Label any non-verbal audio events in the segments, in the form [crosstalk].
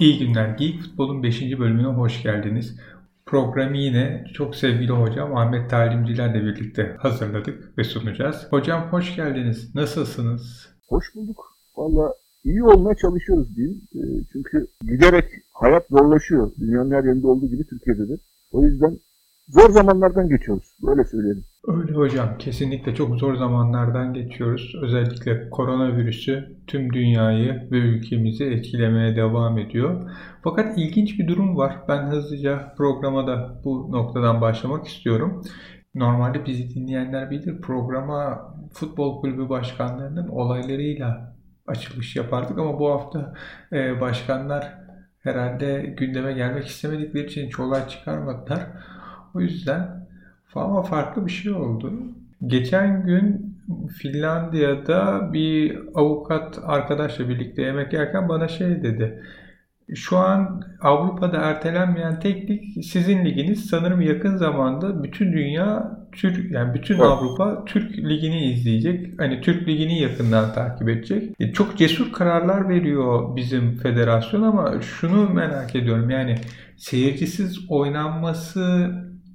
İyi günler. Geek Futbol'un 5. bölümüne hoş geldiniz. Programı yine çok sevgili hocam Ahmet Talimcilerle birlikte hazırladık ve sunacağız. Hocam hoş geldiniz. Nasılsınız? Hoş bulduk. Valla iyi olmaya çalışıyoruz diyeyim. Ee, çünkü giderek hayat zorlaşıyor. Dünyanın her yerinde olduğu gibi Türkiye'de de. O yüzden zor zamanlardan geçiyoruz. Böyle söyleyelim. Öyle hocam. Kesinlikle çok zor zamanlardan geçiyoruz. Özellikle koronavirüsü tüm dünyayı ve ülkemizi etkilemeye devam ediyor. Fakat ilginç bir durum var. Ben hızlıca programa da bu noktadan başlamak istiyorum. Normalde bizi dinleyenler bilir programa futbol kulübü başkanlarının olaylarıyla açılış yapardık ama bu hafta e, başkanlar herhalde gündeme gelmek istemedikleri için hiç olay çıkarmadılar. O yüzden ama farklı bir şey oldu. Geçen gün Finlandiya'da bir avukat arkadaşla birlikte yemek yerken bana şey dedi. Şu an Avrupa'da ertelenmeyen tek lig sizin liginiz. Sanırım yakın zamanda bütün dünya Türk yani bütün evet. Avrupa Türk ligini izleyecek. Hani Türk ligini yakından takip edecek. E, çok cesur kararlar veriyor bizim federasyon ama şunu merak ediyorum. Yani seyircisiz oynanması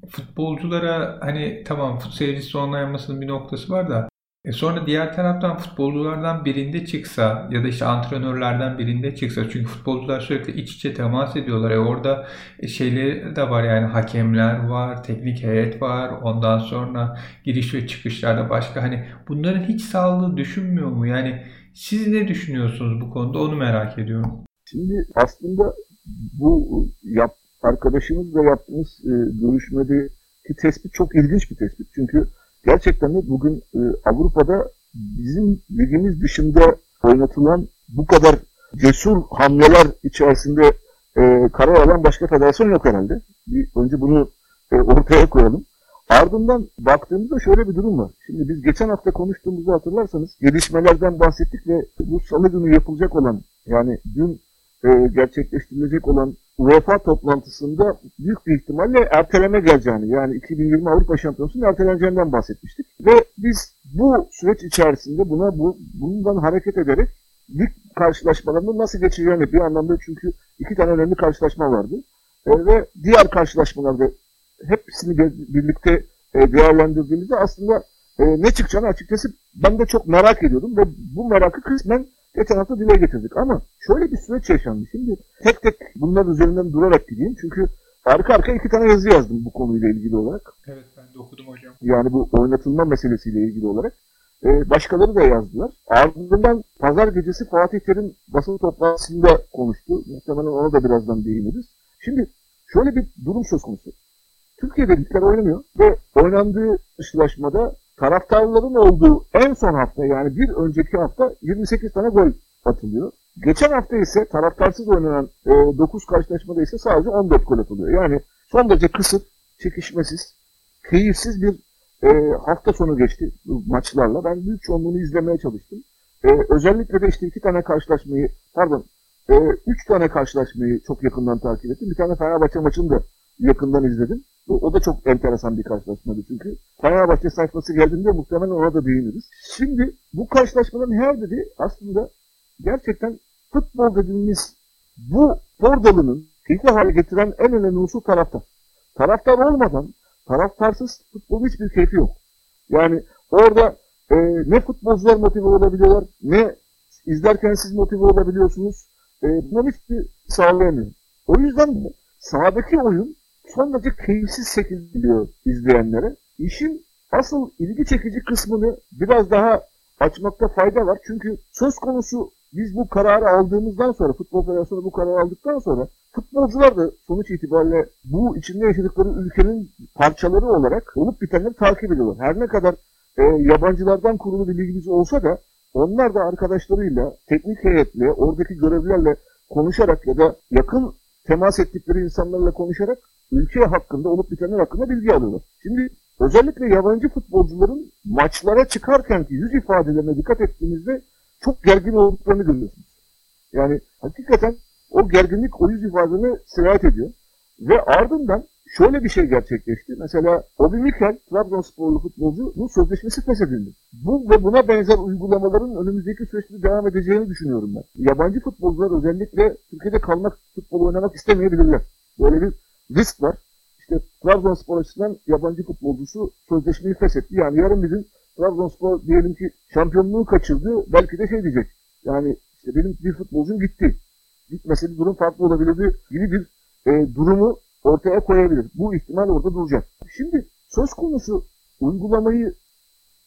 futbolculara hani tamam seyircisi olmayanmasının bir noktası var da e sonra diğer taraftan futbolculardan birinde çıksa ya da işte antrenörlerden birinde çıksa çünkü futbolcular sürekli iç içe temas ediyorlar. E orada e, şeyleri de var yani hakemler var, teknik heyet var. Ondan sonra giriş ve çıkışlarda başka hani bunların hiç sağlığı düşünmüyor mu? Yani siz ne düşünüyorsunuz bu konuda onu merak ediyorum. Şimdi aslında bu yap, arkadaşımızla yaptığımız e, görüşmedeki tespit çok ilginç bir tespit. Çünkü gerçekten de bugün e, Avrupa'da bizim ligimiz dışında oynatılan bu kadar cesur hamleler içerisinde e, karar alan başka federasyon yok herhalde. Bir, önce bunu e, ortaya koyalım. Ardından baktığımızda şöyle bir durum var. Şimdi biz geçen hafta konuştuğumuzu hatırlarsanız gelişmelerden bahsettik ve bu salı günü yapılacak olan yani dün e, gerçekleştirilecek olan UEFA toplantısında büyük bir ihtimalle erteleme geleceğini yani 2020 Avrupa Şampiyonası'nın erteleneceğinden bahsetmiştik. Ve biz bu süreç içerisinde buna bu, bundan hareket ederek lig karşılaşmalarının nasıl geçeceğini bir anlamda çünkü iki tane önemli karşılaşma vardı. E, ve diğer karşılaşmalarda hepsini birlikte e, değerlendirdiğimizde aslında e, ne çıkacağını açıkçası ben de çok merak ediyordum ve bu merakı kısmen geçen hafta dile getirdik. Ama şöyle bir süreç yaşandı. Şimdi tek tek bunlar üzerinden durarak gideyim. Çünkü arka arka iki tane yazı yazdım bu konuyla ilgili olarak. Evet ben de okudum hocam. Yani bu oynatılma meselesiyle ilgili olarak. Ee, başkaları da yazdılar. Ardından pazar gecesi Fatih Terim basın toplantısında konuştu. Muhtemelen ona da birazdan değiniriz. Şimdi şöyle bir durum söz konusu. Türkiye'de ligler oynanıyor ve oynandığı karşılaşmada taraftarların olduğu en son hafta yani bir önceki hafta 28 tane gol atılıyor. Geçen hafta ise taraftarsız oynanan e, 9 karşılaşmada ise sadece 14 gol atılıyor. Yani son derece kısıt, çekişmesiz, keyifsiz bir e, hafta sonu geçti maçlarla. Ben büyük çoğunluğunu izlemeye çalıştım. E, özellikle de işte iki tane karşılaşmayı, pardon, e, üç tane karşılaşmayı çok yakından takip ettim. Bir tane Fenerbahçe maçını da yakından izledim. O da çok enteresan bir karşılaşmaydı çünkü. Fenerbahçe sayfası geldiğinde muhtemelen ona da değiniriz. Şimdi bu karşılaşmaların her biri aslında gerçekten futbol dediğimiz bu dalının keyifli hale getiren en önemli unsur taraftar. Taraftar olmadan taraftarsız futbolun hiçbir keyfi yok. Yani orada e, ne futbolcular motive olabiliyorlar ne izlerken siz motive olabiliyorsunuz. E, bunların hiçbir sağlayamıyor. O yüzden de sahadaki oyun son derece keyifsiz şekilde izleyenlere. İşin asıl ilgi çekici kısmını biraz daha açmakta fayda var. Çünkü söz konusu biz bu kararı aldığımızdan sonra, Futbol Federasyonu bu kararı aldıktan sonra futbolcular da sonuç itibariyle bu içinde yaşadıkları ülkenin parçaları olarak olup bitenleri takip ediyorlar. Her ne kadar e, yabancılardan kurulu bir ligimiz olsa da onlar da arkadaşlarıyla, teknik heyetle, oradaki görevlilerle konuşarak ya da yakın temas ettikleri insanlarla konuşarak ülke hakkında, olup bitenler hakkında bilgi alıyorlar. Şimdi özellikle yabancı futbolcuların maçlara çıkarken ki yüz ifadelerine dikkat ettiğimizde çok gergin olduklarını görüyorsunuz. Yani hakikaten o gerginlik o yüz ifadene sirayet ediyor. Ve ardından şöyle bir şey gerçekleşti. Mesela Obi Mikel, Trabzonsporlu futbolcunun sözleşmesi feshedildi. Bu ve buna benzer uygulamaların önümüzdeki süreçte devam edeceğini düşünüyorum ben. Yabancı futbolcular özellikle Türkiye'de kalmak, futbol oynamak istemeyebilirler. Böyle bir risk var. İşte Trabzonspor açısından yabancı futbolcusu sözleşmeyi feshetti. Yani yarın gün Trabzonspor diyelim ki şampiyonluğu kaçırdı. Belki de şey diyecek. Yani işte benim bir futbolcum gitti. Gitmese bir durum farklı olabilirdi gibi bir e, durumu ortaya koyabilir. Bu ihtimal orada duracak. Şimdi söz konusu uygulamayı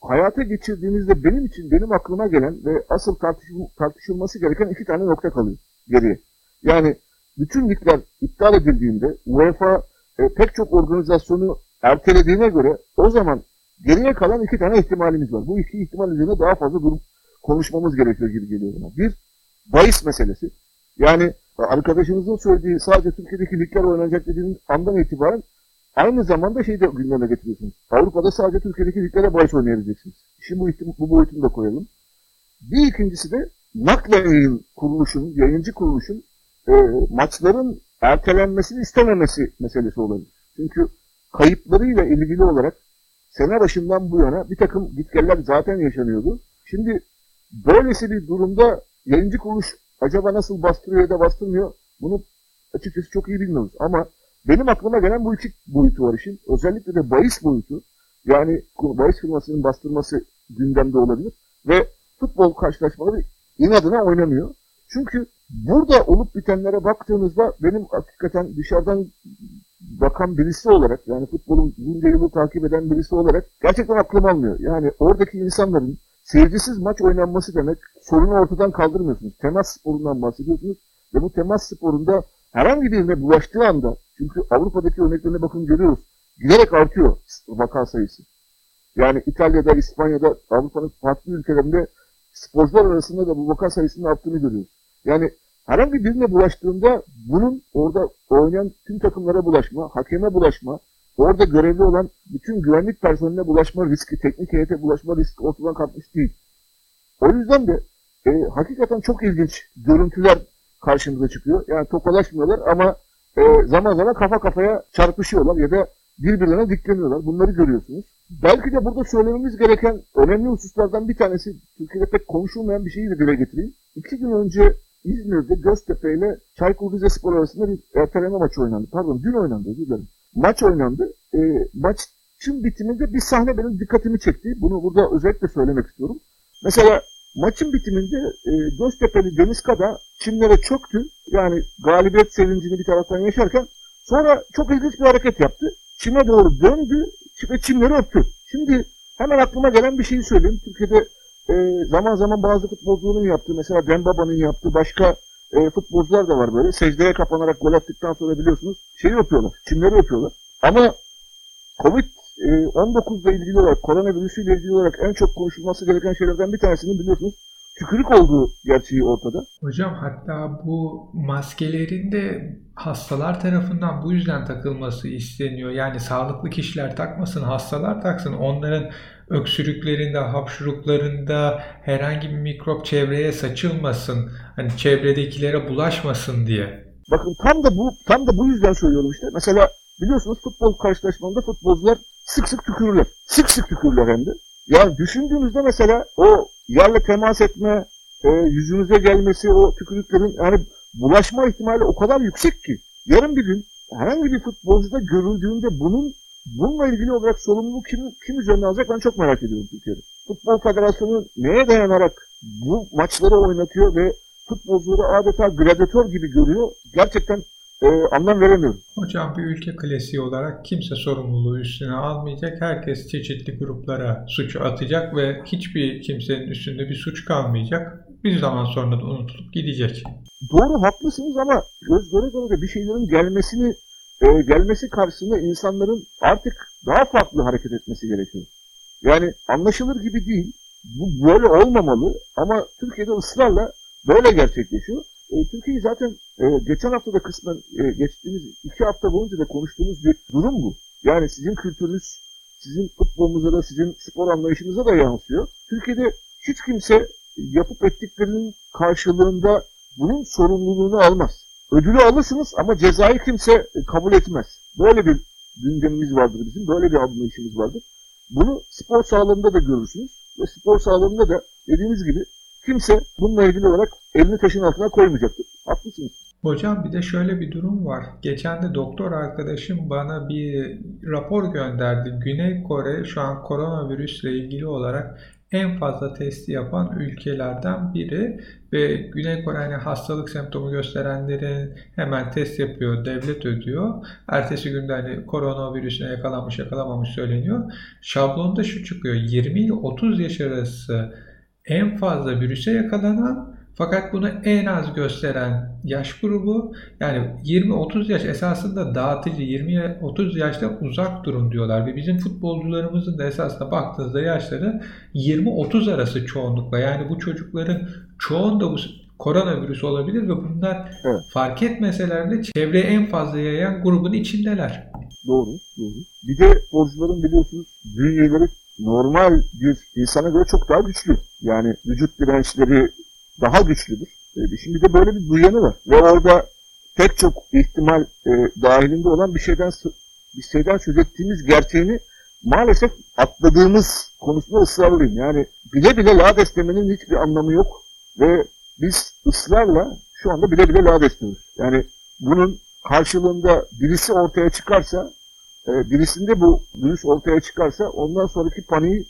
hayata geçirdiğimizde benim için benim aklıma gelen ve asıl tartışıl tartışılması gereken iki tane nokta kalıyor geriye. Yani bütün ligler iptal edildiğinde UEFA e, pek çok organizasyonu ertelediğine göre o zaman geriye kalan iki tane ihtimalimiz var. Bu iki ihtimal üzerine daha fazla durum konuşmamız gerekiyor gibi geliyor bana. Bir, bahis meselesi. Yani arkadaşımızın söylediği sadece Türkiye'deki ligler oynanacak dediğiniz andan itibaren aynı zamanda şeyi de gündeme getiriyorsunuz. Avrupa'da sadece Türkiye'deki liglere bahis oynayabileceksiniz. Şimdi bu, ihtim- bu boyutunu da koyalım. Bir ikincisi de nakle yayın kuruluşun, yayıncı kuruluşun e, maçların ertelenmesini istememesi meselesi olabilir. Çünkü kayıplarıyla ilgili olarak sene başından bu yana bir takım gitgeller zaten yaşanıyordu. Şimdi böylesi bir durumda yayıncı kuruluş acaba nasıl bastırıyor ya da bastırmıyor bunu açıkçası çok iyi bilmiyoruz. Ama benim aklıma gelen bu iki boyutu var işin. Özellikle de bahis boyutu. Yani bahis firmasının bastırması gündemde olabilir. Ve futbol karşılaşmaları inadına oynanıyor. Çünkü burada olup bitenlere baktığınızda benim hakikaten dışarıdan bakan birisi olarak yani futbolun yılı takip eden birisi olarak gerçekten aklım almıyor. Yani oradaki insanların seyircisiz maç oynanması demek sorunu ortadan kaldırmıyorsunuz. Temas sporundan bahsediyorsunuz ve bu temas sporunda herhangi birine bulaştığı anda çünkü Avrupa'daki örneklerine bakın görüyoruz. Giderek artıyor vaka sayısı. Yani İtalya'da, İspanya'da, Avrupa'nın farklı ülkelerinde sporcular arasında da bu vaka sayısının arttığını görüyoruz. Yani herhangi birine bulaştığında bunun orada oynayan tüm takımlara bulaşma, hakeme bulaşma, orada görevli olan bütün güvenlik personeline bulaşma riski, teknik heyete bulaşma riski ortadan kalkmış değil. O yüzden de e, hakikaten çok ilginç görüntüler karşımıza çıkıyor. Yani tokalaşmıyorlar ama e, zaman zaman kafa kafaya çarpışıyorlar ya da birbirlerine dikleniyorlar. Bunları görüyorsunuz. Belki de burada söylememiz gereken önemli hususlardan bir tanesi Türkiye'de pek konuşulmayan bir şeyi de dile getireyim. İki gün önce İzmir'de Göztepe ile Çaykur Rizespor arasında bir erteleme maçı oynandı. Pardon dün oynandı özür dilerim. Maç oynandı. E, maçın bitiminde bir sahne benim dikkatimi çekti. Bunu burada özellikle söylemek istiyorum. Mesela maçın bitiminde e, Göztepe'li Deniz Kada çimlere çöktü. Yani galibiyet sevincini bir taraftan yaşarken sonra çok ilginç bir hareket yaptı. Çime doğru döndü ve çimleri öptü. Şimdi hemen aklıma gelen bir şeyi söyleyeyim. Türkiye'de e, zaman zaman bazı futbolcuların yaptığı, mesela Dembaba'nın yaptığı başka e, futbolcular da var böyle. Secdeye kapanarak gol attıktan sonra biliyorsunuz şeyi yapıyorlar, çimleri yapıyorlar. Ama Covid 19 ile ilgili olarak, koronavirüsü ile ilgili olarak en çok konuşulması gereken şeylerden bir tanesini biliyorsunuz tükürük olduğu gerçeği ortada. Hocam hatta bu maskelerin de hastalar tarafından bu yüzden takılması isteniyor. Yani sağlıklı kişiler takmasın, hastalar taksın. Onların öksürüklerinde, hapşuruklarında herhangi bir mikrop çevreye saçılmasın. Hani çevredekilere bulaşmasın diye. Bakın tam da bu tam da bu yüzden söylüyorum işte. Mesela biliyorsunuz futbol karşılaşmalarında futbolcular sık sık tükürürler. Sık sık tükürürler hem de. Ya düşündüğünüzde mesela o yerle temas etme, e, yüzünüze gelmesi, o tükürüklerin yani bulaşma ihtimali o kadar yüksek ki yarın bir gün herhangi bir futbolcuda görüldüğünde bunun bununla ilgili olarak sorumluluğu kim, kim üzerine alacak ben çok merak ediyorum Türkiye'de. Futbol Federasyonu neye dayanarak bu maçları oynatıyor ve futbolcuları adeta gladyatör gibi görüyor. Gerçekten e, anlam veremiyorum. Hocam bir ülke klasiği olarak kimse sorumluluğu üstüne almayacak. Herkes çeşitli gruplara suçu atacak ve hiçbir kimsenin üstünde bir suç kalmayacak. Bir zaman sonra da unutulup gidecek. Doğru haklısınız ama göz göre göre de bir şeylerin gelmesini e, gelmesi karşısında insanların artık daha farklı hareket etmesi gerekiyor. Yani anlaşılır gibi değil. Bu böyle olmamalı ama Türkiye'de ısrarla böyle gerçekleşiyor. E, Türkiye'yi zaten e, geçen hafta da kısmen e, geçtiğimiz iki hafta boyunca da konuştuğumuz bir durum bu. Yani sizin kültürünüz, sizin futbolunuza da, sizin spor anlayışınıza da yansıyor. Türkiye'de hiç kimse yapıp ettiklerinin karşılığında bunun sorumluluğunu almaz. Ödülü alırsınız ama cezayı kimse kabul etmez. Böyle bir gündemimiz vardır bizim. Böyle bir anlayışımız vardır. Bunu spor sağlığında da görürsünüz. Ve spor sağlığında da dediğimiz gibi kimse bununla ilgili olarak elini taşın altına koymayacaktır. Haklısınız. Hocam bir de şöyle bir durum var. Geçen de doktor arkadaşım bana bir rapor gönderdi. Güney Kore şu an koronavirüsle ilgili olarak en fazla testi yapan ülkelerden biri ve Güney Kore hani hastalık semptomu gösterenlerin hemen test yapıyor, devlet ödüyor. Ertesi günde hani koronavirüsüne yakalanmış yakalamamış söyleniyor. Şablonda şu çıkıyor 20 ile 30 yaş arası en fazla virüse yakalanan fakat bunu en az gösteren yaş grubu yani 20-30 yaş esasında dağıtıcı 20-30 yaşta uzak durun diyorlar ve bizim futbolcularımızın da esasında baktığınızda yaşları 20-30 arası çoğunlukla yani bu çocukların çoğunda bu koronavirüs olabilir ve bunlar evet. fark etmeseler bile çevreye en fazla yayan grubun içindeler. Doğru, doğru. Bir de futbolcuların biliyorsunuz bünyeleri normal bir insana göre çok daha güçlü. Yani vücut dirençleri daha güçlüdür. E, şimdi de böyle bir duyanı var. Ve orada pek çok ihtimal e, dahilinde olan bir şeyden bir şeyden söz ettiğimiz gerçeğini maalesef atladığımız konusunda ısrarlıyım. Yani bile bile lades demenin hiçbir anlamı yok. Ve biz ısrarla şu anda bile bile lades diyoruz. Yani bunun karşılığında birisi ortaya çıkarsa, e, birisinde bu virüs ortaya çıkarsa ondan sonraki paniği,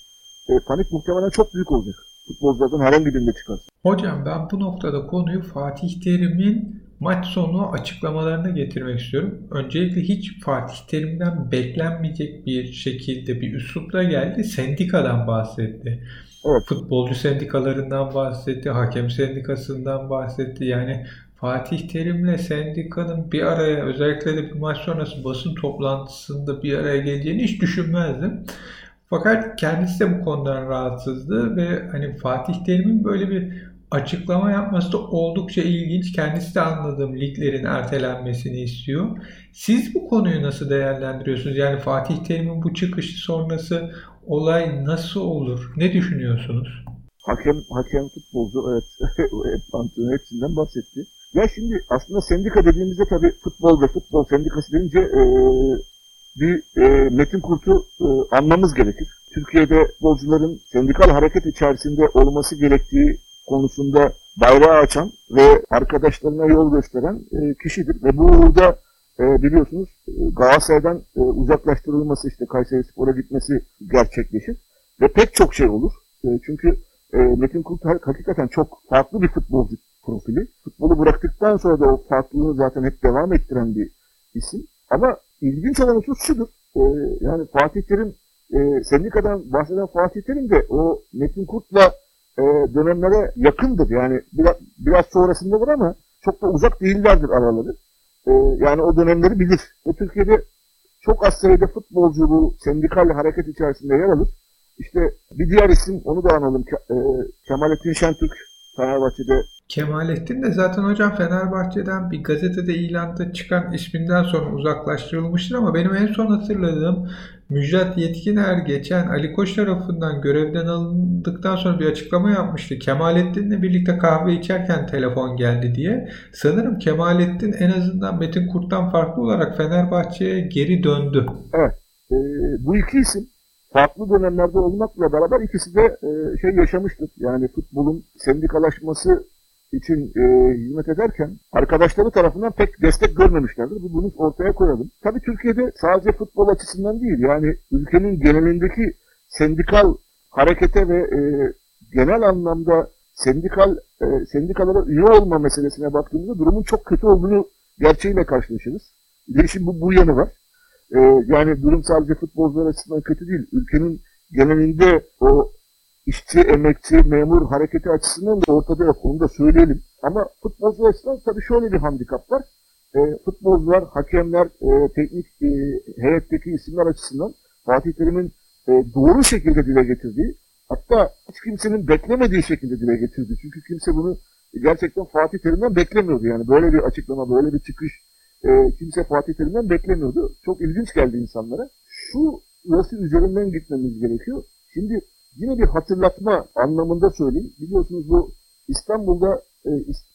e, panik muhtemelen çok büyük olacak futbolculardan herhangi birinde çıkarsın. Hocam ben bu noktada konuyu Fatih Terim'in maç sonu açıklamalarına getirmek istiyorum. Öncelikle hiç Fatih Terim'den beklenmeyecek bir şekilde bir üslupla geldi. Sendikadan bahsetti. Evet. Futbolcu sendikalarından bahsetti, hakem sendikasından bahsetti. Yani Fatih Terim'le sendikanın bir araya özellikle de bir maç sonrası basın toplantısında bir araya geleceğini hiç düşünmezdim. Fakat kendisi de bu konudan rahatsızdı ve hani Fatih Terim'in böyle bir açıklama yapması da oldukça ilginç. Kendisi de anladığım liglerin ertelenmesini istiyor. Siz bu konuyu nasıl değerlendiriyorsunuz? Yani Fatih Terim'in bu çıkışı sonrası olay nasıl olur? Ne düşünüyorsunuz? Hakem, hakem futbolcu evet [laughs] antrenör hepsinden bahsetti. Ya şimdi aslında sendika dediğimizde tabii futbol ve futbol sendikası deyince e, bir e, metin kurtu e, anmamız gerekir. Türkiye'de futbolcuların sendikal hareket içerisinde olması gerektiği konusunda bayrağı açan ve arkadaşlarına yol gösteren e, kişidir. Ve burada e, biliyorsunuz e, Galatasaray'dan e, uzaklaştırılması işte Kayseri Spor'a gitmesi gerçekleşir. Ve pek çok şey olur. E, çünkü e, Metin Kurt hakikaten çok farklı bir futbolcu profili. Futbolu bıraktıktan sonra da o farklılığı zaten hep devam ettiren bir isim. Ama ilginç olan husus şudur. E, yani Fatih Terim, e, sendikadan bahseden Fatih Terim de o Metin Kurt'la e, dönemlere yakındır. Yani biraz, biraz sonrasındadır ama çok da uzak değillerdir araları. E, yani o dönemleri bilir. Ve Türkiye'de çok az sayıda futbolcu bu sendikal hareket içerisinde yer alır. İşte bir diğer isim, onu da analım. E, Kemalettin Şentürk Fenerbahçe'de Kemalettin de zaten hocam Fenerbahçe'den bir gazetede ilanda çıkan isminden sonra uzaklaştırılmıştır ama benim en son hatırladığım Müjdat Yetkiner geçen Ali Koç tarafından görevden alındıktan sonra bir açıklama yapmıştı. Kemalettin'le birlikte kahve içerken telefon geldi diye. Sanırım Kemalettin en azından Metin Kurt'tan farklı olarak Fenerbahçe'ye geri döndü. Evet. E, bu iki isim farklı dönemlerde olmakla beraber ikisi de e, şey yaşamıştır. Yani futbolun sendikalaşması için e, hizmet ederken arkadaşları tarafından pek destek görmemişlerdir. Bunu ortaya koyalım. Tabii Türkiye'de sadece futbol açısından değil yani ülkenin genelindeki sendikal harekete ve e, genel anlamda sendikal e, sendikalara üye olma meselesine baktığımızda durumun çok kötü olduğunu gerçeğiyle karşılaşırız. Bir bu, bu yanı var. E, yani durum sadece futbolcular açısından kötü değil. Ülkenin genelinde o işçi, emekçi, memur hareketi açısından da ortada yok. Onu da söyleyelim. Ama futbolcu açısından tabii şöyle bir handikap var. E, futbolcular, hakemler, e, teknik e, heyetteki isimler açısından Fatih Terim'in e, doğru şekilde dile getirdiği, hatta hiç kimsenin beklemediği şekilde dile getirdi. Çünkü kimse bunu gerçekten Fatih Terim'den beklemiyordu. Yani böyle bir açıklama, böyle bir çıkış e, kimse Fatih Terim'den beklemiyordu. Çok ilginç geldi insanlara. Şu nasıl üzerinden gitmemiz gerekiyor. Şimdi Yine bir hatırlatma anlamında söyleyeyim. Biliyorsunuz bu İstanbul'da e,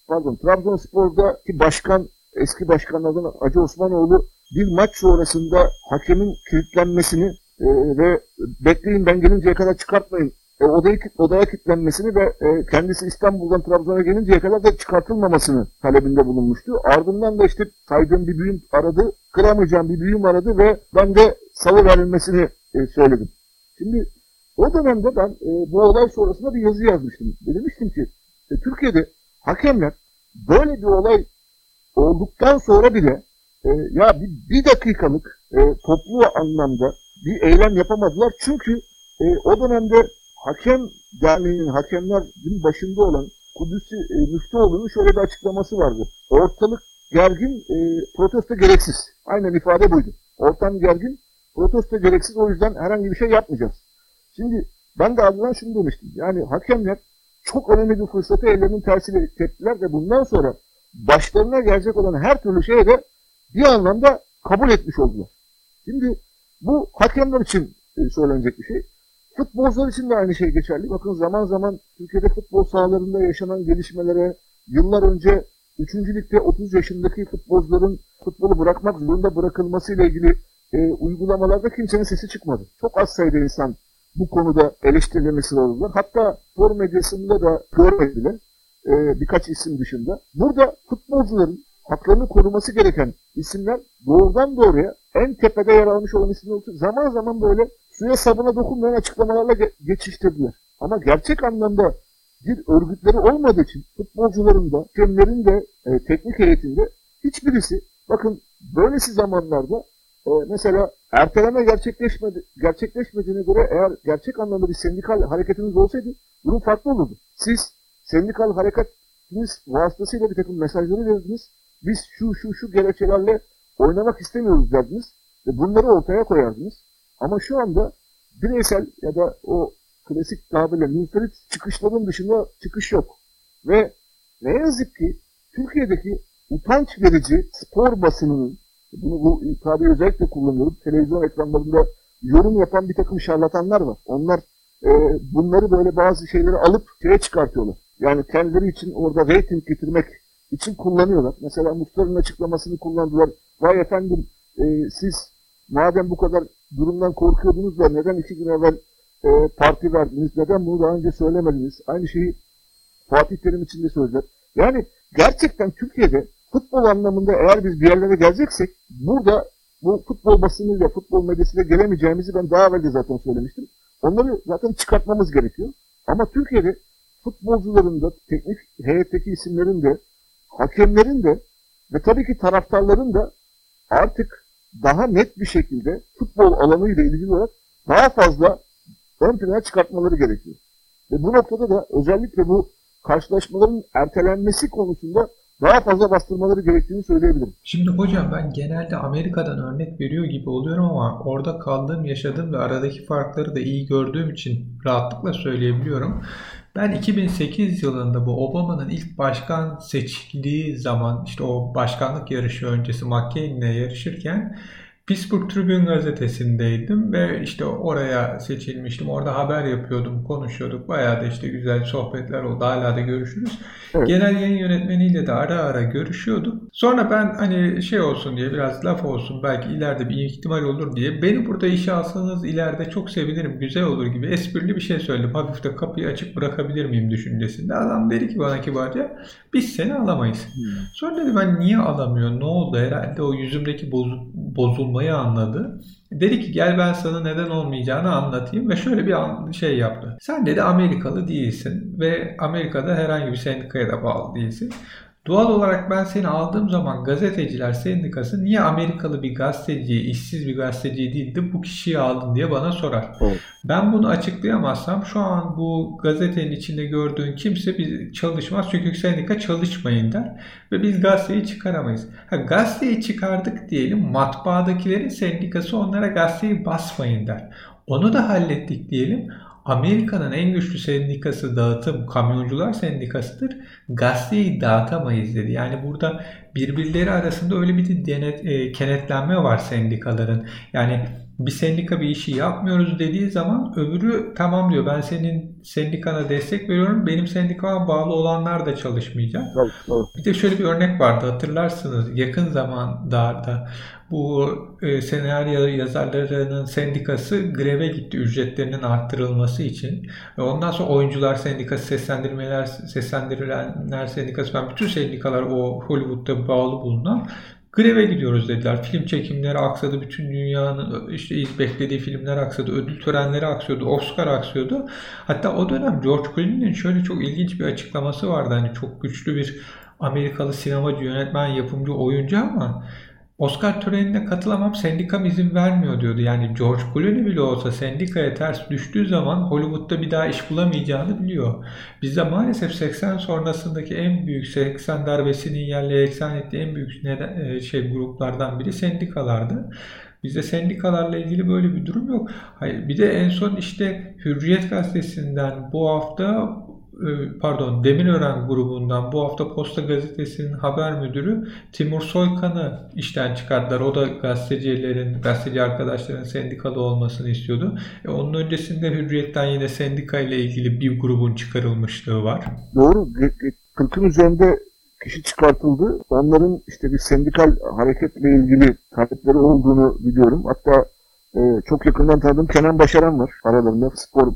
pardon Trabzonspor'daki başkan eski başkanlardan Acı Osmanoğlu bir maç sonrasında hakemin kilitlenmesini e, ve bekleyin ben gelinceye kadar çıkartmayın e, odayı, odaya kilitlenmesini ve e, kendisi İstanbul'dan Trabzon'a gelinceye kadar da çıkartılmamasını talebinde bulunmuştu. Ardından da işte saydığım bir büyüm aradı, kıramayacağım bir büyüm aradı ve ben de salı verilmesini e, söyledim. Şimdi o dönemde ben e, bu olay sonrasında bir yazı yazmıştım. Demiştim ki e, Türkiye'de hakemler böyle bir olay olduktan sonra bile e, ya bir, bir dakikalık e, toplu anlamda bir eylem yapamadılar. Çünkü e, o dönemde hakem derneğinin hakemlerin başında olan Kudüs'ü e, Müftüoğlu'nun şöyle bir açıklaması vardı. Ortalık gergin, e, protesto gereksiz. Aynen ifade buydu. Ortam gergin, protesto gereksiz. O yüzden herhangi bir şey yapmayacağız. Şimdi ben de ardından şunu demiştim. Yani hakemler çok önemli bir fırsatı ellerinin tersiyle teptiler ve bundan sonra başlarına gelecek olan her türlü şeye de bir anlamda kabul etmiş oldular. Şimdi bu hakemler için e, söylenecek bir şey. Futbolcular için de aynı şey geçerli. Bakın zaman zaman Türkiye'de futbol sahalarında yaşanan gelişmelere, yıllar önce 3. Lig'de 30 yaşındaki futbolcuların futbolu bırakmak zorunda bırakılması ile ilgili e, uygulamalarda kimsenin sesi çıkmadı. Çok az sayıda insan bu konuda eleştirilerine sıralılar. Hatta spor medyasında da görmediler e, birkaç isim dışında. Burada futbolcuların haklarını koruması gereken isimler doğrudan doğruya en tepede yer almış olan isimler zaman zaman böyle suya sabuna dokunmayan açıklamalarla ge- geçiştirdiler. Ama gerçek anlamda bir örgütleri olmadığı için futbolcuların da, hakemlerin de, e, teknik heyetinde hiçbirisi bakın böylesi zamanlarda e, mesela erteleme gerçekleşmedi, gerçekleşmediğine göre eğer gerçek anlamda bir sendikal hareketiniz olsaydı durum farklı olurdu. Siz sendikal hareketiniz vasıtasıyla bir takım mesajları verdiniz. Biz şu şu şu gerekçelerle oynamak istemiyoruz derdiniz ve bunları ortaya koyardınız. Ama şu anda bireysel ya da o klasik tabirle münferit çıkışların dışında çıkış yok. Ve ne yazık ki Türkiye'deki utanç verici spor basınının bunu bu tabiri özellikle kullanıyorum. Televizyon ekranlarında yorum yapan bir takım şarlatanlar var. Onlar e, bunları böyle bazı şeyleri alıp şeye çıkartıyorlar. Yani kendileri için orada reyting getirmek için kullanıyorlar. Mesela Muhtar'ın açıklamasını kullandılar. Vay efendim e, siz madem bu kadar durumdan korkuyordunuz da neden iki gün evvel e, parti verdiniz? Neden bunu daha önce söylemediniz? Aynı şeyi Fatih Terim için de söylediler. Yani gerçekten Türkiye'de futbol anlamında eğer biz bir yerlere geleceksek burada bu futbol basınıyla, futbol medyasıyla gelemeyeceğimizi ben daha evvel de zaten söylemiştim. Onları zaten çıkartmamız gerekiyor. Ama Türkiye'de futbolcuların da, teknik heyetteki isimlerin de, hakemlerin de ve tabii ki taraftarların da artık daha net bir şekilde futbol alanıyla ilgili olarak daha fazla ön plana çıkartmaları gerekiyor. Ve bu noktada da özellikle bu karşılaşmaların ertelenmesi konusunda daha fazla bastırmaları gerektiğini söyleyebilirim. Şimdi hocam ben genelde Amerika'dan örnek veriyor gibi oluyorum ama orada kaldığım, yaşadığım ve aradaki farkları da iyi gördüğüm için rahatlıkla söyleyebiliyorum. Ben 2008 yılında bu Obama'nın ilk başkan seçildiği zaman işte o başkanlık yarışı öncesi McCain'le yarışırken Pittsburgh Tribune gazetesindeydim ve işte oraya seçilmiştim. Orada haber yapıyordum, konuşuyorduk. Bayağı da işte güzel sohbetler oldu. Hala da görüşürüz. Evet. Genel yayın yönetmeniyle de ara ara görüşüyorduk. Sonra ben hani şey olsun diye biraz laf olsun belki ileride bir ihtimal olur diye beni burada işe alsanız ileride çok sevinirim, güzel olur gibi esprili bir şey söyledim. Hafif de kapıyı açık bırakabilir miyim düşüncesinde. Adam dedi ki bana kibarca biz seni alamayız. Hmm. Sonra dedi ben niye alamıyor? Ne oldu? Herhalde o yüzümdeki bozulma olmayı anladı. Dedi ki gel ben sana neden olmayacağını anlatayım ve şöyle bir şey yaptı. Sen dedi Amerikalı değilsin ve Amerika'da herhangi bir sendikaya da bağlı değilsin. Doğal olarak ben seni aldığım zaman gazeteciler sendikası niye Amerikalı bir gazeteciyi, işsiz bir gazeteciyi değil de bu kişiyi aldın diye bana sorar. Evet. Ben bunu açıklayamazsam şu an bu gazetenin içinde gördüğün kimse bir çalışmaz çünkü sendika çalışmayın der ve biz gazeteyi çıkaramayız. Ha, gazeteyi çıkardık diyelim matbaadakilerin sendikası onlara gazeteyi basmayın der. Onu da hallettik diyelim Amerika'nın en güçlü sendikası dağıtım kamyoncular sendikasıdır. Gazeteyi dağıtamayız dedi. Yani burada birbirleri arasında öyle bir denet, e, kenetlenme var sendikaların. Yani bir sendika bir işi yapmıyoruz dediği zaman öbürü tamam diyor ben senin sendikana destek veriyorum benim sendikama bağlı olanlar da çalışmayacak. Evet, evet. Bir de şöyle bir örnek vardı hatırlarsınız yakın zamanlarda bu e, senaryo yazarlarının sendikası greve gitti ücretlerinin arttırılması için. Ve ondan sonra oyuncular sendikası, seslendirmeler, seslendirilenler sendikası ben bütün sendikalar o Hollywood'da bağlı bulunan greve gidiyoruz dediler. Film çekimleri aksadı. Bütün dünyanın işte beklediği filmler aksadı. Ödül törenleri aksıyordu. Oscar aksıyordu. Hatta o dönem George Clooney'nin şöyle çok ilginç bir açıklaması vardı. Hani çok güçlü bir Amerikalı sinemacı, yönetmen, yapımcı, oyuncu ama Oscar törenine katılamam sendikam izin vermiyor diyordu. Yani George Clooney bile olsa sendikaya ters düştüğü zaman Hollywood'da bir daha iş bulamayacağını biliyor. Bizde maalesef 80 sonrasındaki en büyük 80 darbesinin yerle eksan ettiği en büyük neden, e, şey gruplardan biri sendikalardı. Bizde sendikalarla ilgili böyle bir durum yok. Hayır, bir de en son işte Hürriyet gazetesinden bu hafta pardon Demirören grubundan bu hafta Posta Gazetesi'nin haber müdürü Timur Soykan'ı işten çıkarttılar. O da gazetecilerin, gazeteci arkadaşların sendikalı olmasını istiyordu. E, onun öncesinde Hürriyet'ten yine sendika ile ilgili bir grubun çıkarılmışlığı var. Doğru. 40'ın üzerinde kişi çıkartıldı. Onların işte bir sendikal hareketle ilgili talepleri olduğunu biliyorum. Hatta e, çok yakından tanıdığım Kenan Başaran var aralarında spor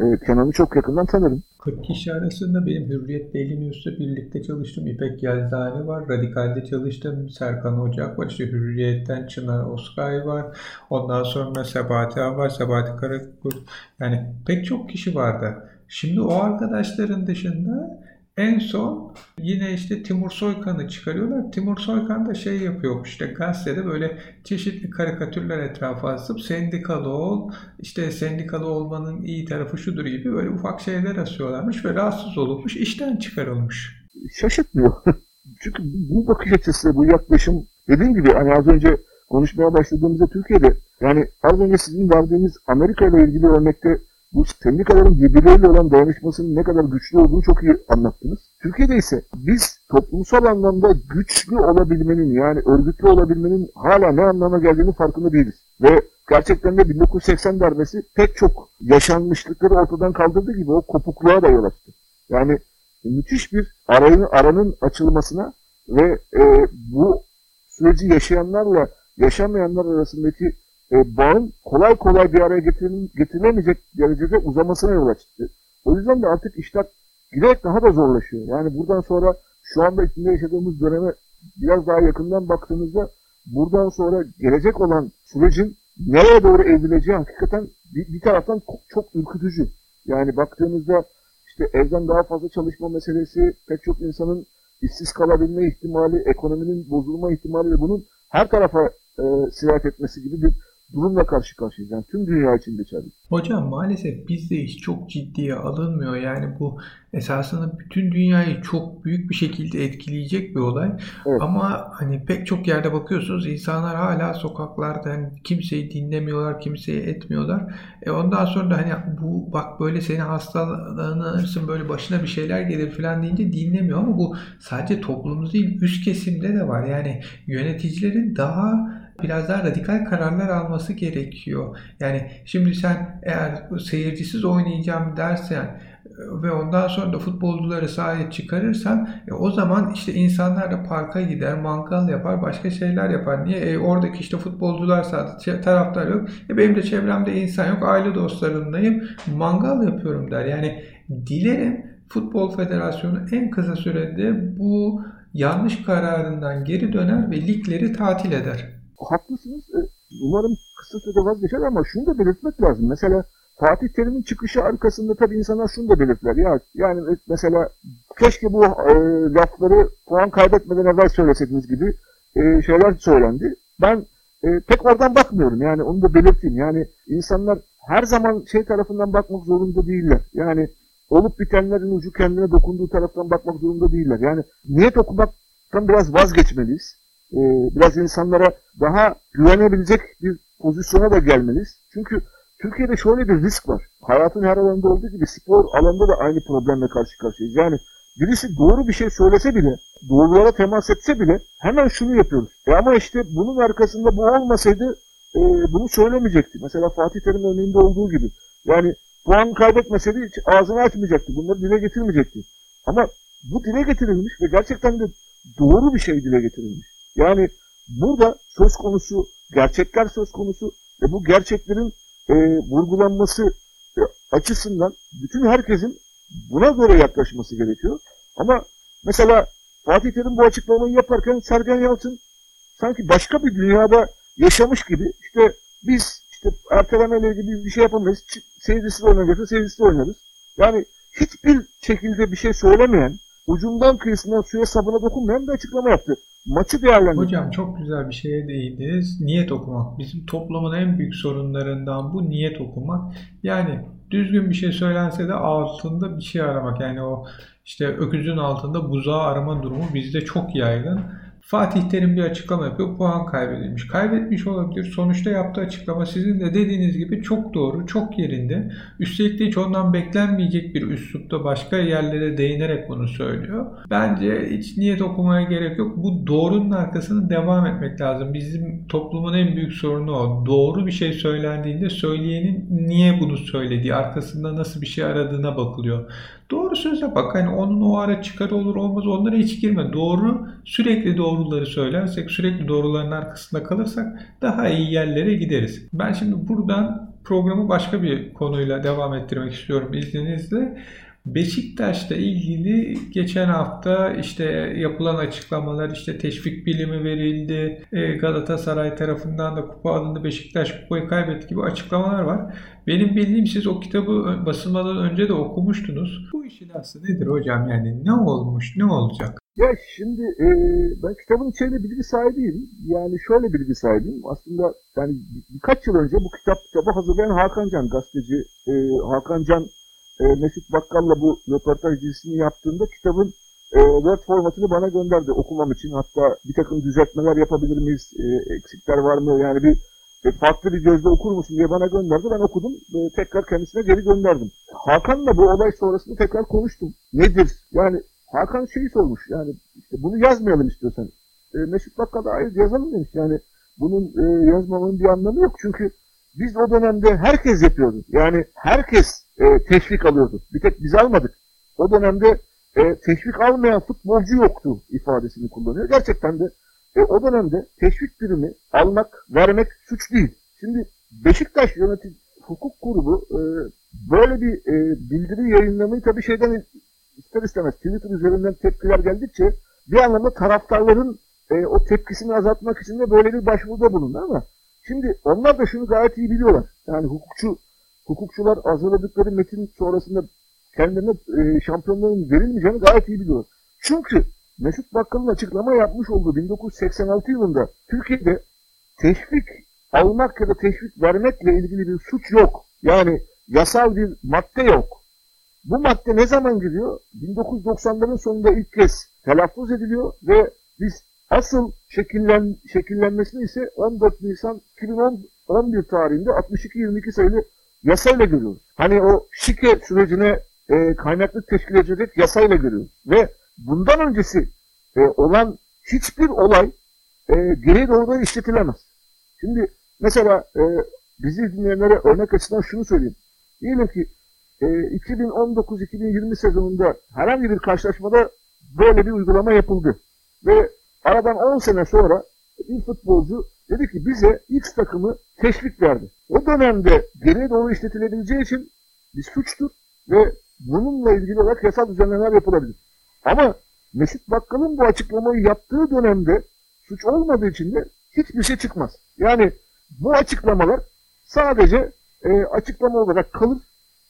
e, Kenan'ı çok yakından tanırım. 40 kişi arasında benim Hürriyet Daily News'ta birlikte çalıştım. İpek Yelzani var. Radikal'de çalıştım. Serkan Ocak var. İşte Hürriyet'ten Çınar Oskay var. Ondan sonra Sebati var. Sebati Karakurt. Yani pek çok kişi vardı. Şimdi o arkadaşların dışında en son yine işte Timur Soykan'ı çıkarıyorlar. Timur Soykan da şey yapıyormuş işte gazetede böyle çeşitli karikatürler etrafa asıp sendikalı ol, işte sendikalı olmanın iyi tarafı şudur gibi böyle ufak şeyler asıyorlarmış ve rahatsız olmuş, işten çıkarılmış. Şaşırtmıyor. [laughs] Çünkü bu bakış açısı, bu yaklaşım dediğim gibi hani az önce konuşmaya başladığımızda Türkiye'de yani az önce sizin verdiğiniz Amerika ile ilgili örnekte bu sendikaların birbirleriyle olan dayanışmasının ne kadar güçlü olduğunu çok iyi anlattınız. Türkiye'de ise biz toplumsal anlamda güçlü olabilmenin yani örgütlü olabilmenin hala ne anlama geldiğini farkında değiliz. Ve gerçekten de 1980 darbesi pek çok yaşanmışlıkları ortadan kaldırdığı gibi o kopukluğa da yol açtı. Yani müthiş bir arayın, aranın açılmasına ve e, bu süreci yaşayanlarla yaşamayanlar arasındaki e, bağın kolay kolay bir araya getirilemeyecek derecede uzamasına yol açtı. O yüzden de artık işler giderek daha da zorlaşıyor. Yani buradan sonra şu anda içinde yaşadığımız döneme biraz daha yakından baktığımızda buradan sonra gelecek olan sürecin nereye doğru evrileceği hakikaten bir, bir taraftan çok ürkütücü. Yani baktığımızda işte evden daha fazla çalışma meselesi, pek çok insanın işsiz kalabilme ihtimali, ekonominin bozulma ihtimali ve bunun her tarafa e, sirayet etmesi gibi bir durumla karşı karşıyayız. Yani tüm dünya için geçerli. Hocam maalesef bizde iş çok ciddiye alınmıyor. Yani bu esasında bütün dünyayı çok büyük bir şekilde etkileyecek bir olay. Evet. Ama hani pek çok yerde bakıyorsunuz insanlar hala sokaklarda yani kimseyi dinlemiyorlar, kimseyi etmiyorlar. E ondan sonra da hani bu bak böyle seni hastalanırsın böyle başına bir şeyler gelir falan deyince dinlemiyor ama bu sadece toplumumuz değil üst kesimde de var. Yani yöneticilerin daha biraz daha radikal kararlar alması gerekiyor. Yani şimdi sen eğer seyircisiz oynayacağım dersen e, ve ondan sonra da futbolcuları sahaya çıkarırsan e, o zaman işte insanlar da parka gider, mangal yapar, başka şeyler yapar. Niye? E, oradaki işte futbolcular sadece taraftar yok. E, benim de çevremde insan yok, aile dostlarımdayım, mangal yapıyorum der. Yani dilerim Futbol Federasyonu en kısa sürede bu yanlış kararından geri döner ve ligleri tatil eder haklısınız. E, umarım kısa sürede vazgeçer ama şunu da belirtmek lazım. Mesela Fatih Terim'in çıkışı arkasında tabii insanlar şunu da belirtler. Ya yani mesela keşke bu e, lafları puan kaybetmeden evvel söyleseydiniz gibi e, şeyler söylendi. Ben e, pek oradan bakmıyorum. Yani onu da belirteyim. Yani insanlar her zaman şey tarafından bakmak zorunda değiller. Yani olup bitenlerin ucu kendine dokunduğu taraftan bakmak zorunda değiller. Yani niyet okumaktan biraz vazgeçmeliyiz e, biraz insanlara daha güvenebilecek bir pozisyona da gelmeliyiz. Çünkü Türkiye'de şöyle bir risk var. Hayatın her alanında olduğu gibi spor alanında da aynı problemle karşı karşıyayız. Yani birisi doğru bir şey söylese bile, doğrulara temas etse bile hemen şunu yapıyoruz. E ama işte bunun arkasında bu olmasaydı e, bunu söylemeyecekti. Mesela Fatih Terim örneğinde olduğu gibi. Yani puan kaybetmeseydi hiç ağzını açmayacaktı. Bunları dile getirmeyecekti. Ama bu dile getirilmiş ve gerçekten de doğru bir şey dile getirilmiş. Yani burada söz konusu gerçekler söz konusu ve bu gerçeklerin e, vurgulanması e, açısından bütün herkesin buna göre yaklaşması gerekiyor. Ama mesela Fatih Terim bu açıklamayı yaparken Sergen Yalçın sanki başka bir dünyada yaşamış gibi işte biz işte ertelemeyle ilgili bir şey yapamayız. Seyircisiz oynayacaksa seyircisiz oynarız. Yani hiçbir şekilde bir şey söylemeyen, ucundan kıyısından suya sabuna dokunmayan bir açıklama yaptı. Maçı değerlendirdi. Hocam çok güzel bir şeye değindiniz. Niyet okumak. Bizim toplumun en büyük sorunlarından bu niyet okumak. Yani düzgün bir şey söylense de altında bir şey aramak. Yani o işte öküzün altında buzağı arama durumu bizde çok yaygın. Fatih Terim bir açıklama yapıyor. Puan kaybedilmiş. Kaybetmiş olabilir. Sonuçta yaptığı açıklama sizin de dediğiniz gibi çok doğru, çok yerinde. Üstelik de hiç ondan beklenmeyecek bir üslupta başka yerlere değinerek bunu söylüyor. Bence hiç niyet okumaya gerek yok. Bu doğrunun arkasını devam etmek lazım. Bizim toplumun en büyük sorunu o. Doğru bir şey söylendiğinde söyleyenin niye bunu söylediği, arkasında nasıl bir şey aradığına bakılıyor. Doğru söze bak. Hani onun o ara çıkarı olur olmaz onlara hiç girme. Doğru sürekli doğruları söylersek sürekli doğruların arkasında kalırsak daha iyi yerlere gideriz. Ben şimdi buradan programı başka bir konuyla devam ettirmek istiyorum izninizle. Beşiktaş'la ilgili geçen hafta işte yapılan açıklamalar işte teşvik bilimi verildi. E, Galatasaray tarafından da kupa alındı. Beşiktaş kupayı kaybetti gibi açıklamalar var. Benim bildiğim siz o kitabı basılmadan önce de okumuştunuz. Bu işin aslı nedir hocam? Yani ne olmuş, ne olacak? Ya şimdi e, ben kitabın içeriğinde bilgi sahibiyim. Yani şöyle bilgi sahibiyim. Aslında yani birkaç yıl önce bu kitap kitabı hazırlayan Hakan Can gazeteci e, Hakan Can e, Mesut Bakkal'la bu röportaj dizisini yaptığında kitabın e, Word formatını bana gönderdi okumam için. Hatta bir takım düzeltmeler yapabilir miyiz? E, eksikler var mı? Yani bir e, farklı bir gözle okur musun diye bana gönderdi. Ben okudum. E, tekrar kendisine geri gönderdim. Hakan'la bu olay sonrasında tekrar konuştum. Nedir? Yani Hakan şeyi sormuş. Yani işte bunu yazmayalım istiyorsan. E, Mesut Bakkal'a hayır yazalım demiş. Yani bunun e, yazmamanın bir anlamı yok. Çünkü biz o dönemde herkes yapıyordu. Yani herkes e, teşvik alıyordu. Bir tek biz almadık. O dönemde e, teşvik almayan futbolcu yoktu ifadesini kullanıyor. Gerçekten de e, o dönemde teşvik birimi almak, vermek suç değil. Şimdi Beşiktaş yönetim hukuk grubu e, böyle bir e, bildiri yayınlamayı tabii şeyden ister istemez Twitter üzerinden tepkiler geldikçe bir anlamda taraftarların e, o tepkisini azaltmak için de böyle bir başvuruda bulundu ama şimdi onlar da şunu gayet iyi biliyorlar. Yani hukukçu hukukçular hazırladıkları metin sonrasında kendilerine e, şampiyonluğun verilmeyeceğini gayet iyi biliyorlar. Çünkü Mesut Bakkal'ın açıklama yapmış olduğu 1986 yılında Türkiye'de teşvik almak ya da teşvik vermekle ilgili bir suç yok. Yani yasal bir madde yok. Bu madde ne zaman giriyor? 1990'ların sonunda ilk kez telaffuz ediliyor ve biz asıl şekillen, şekillenmesini ise 14 Nisan 2011 tarihinde 62-22 sayılı yasayla görüyoruz. Hani o şike sürecine e, kaynaklık teşkil edecek yasayla görüyoruz. Ve bundan öncesi e, olan hiçbir olay e, geri doğrudan işletilemez. Şimdi mesela e, bizi dinleyenlere örnek açısından şunu söyleyeyim. Diyelim ki e, 2019-2020 sezonunda herhangi bir karşılaşmada böyle bir uygulama yapıldı. Ve aradan 10 sene sonra bir futbolcu dedi ki bize X takımı teşvik verdi. O dönemde geriye doğru işletilebileceği için bir suçtur ve bununla ilgili olarak yasal düzenlemeler yapılabilir. Ama Mesut Bakkal'ın bu açıklamayı yaptığı dönemde suç olmadığı için de hiçbir şey çıkmaz. Yani bu açıklamalar sadece e, açıklama olarak kalır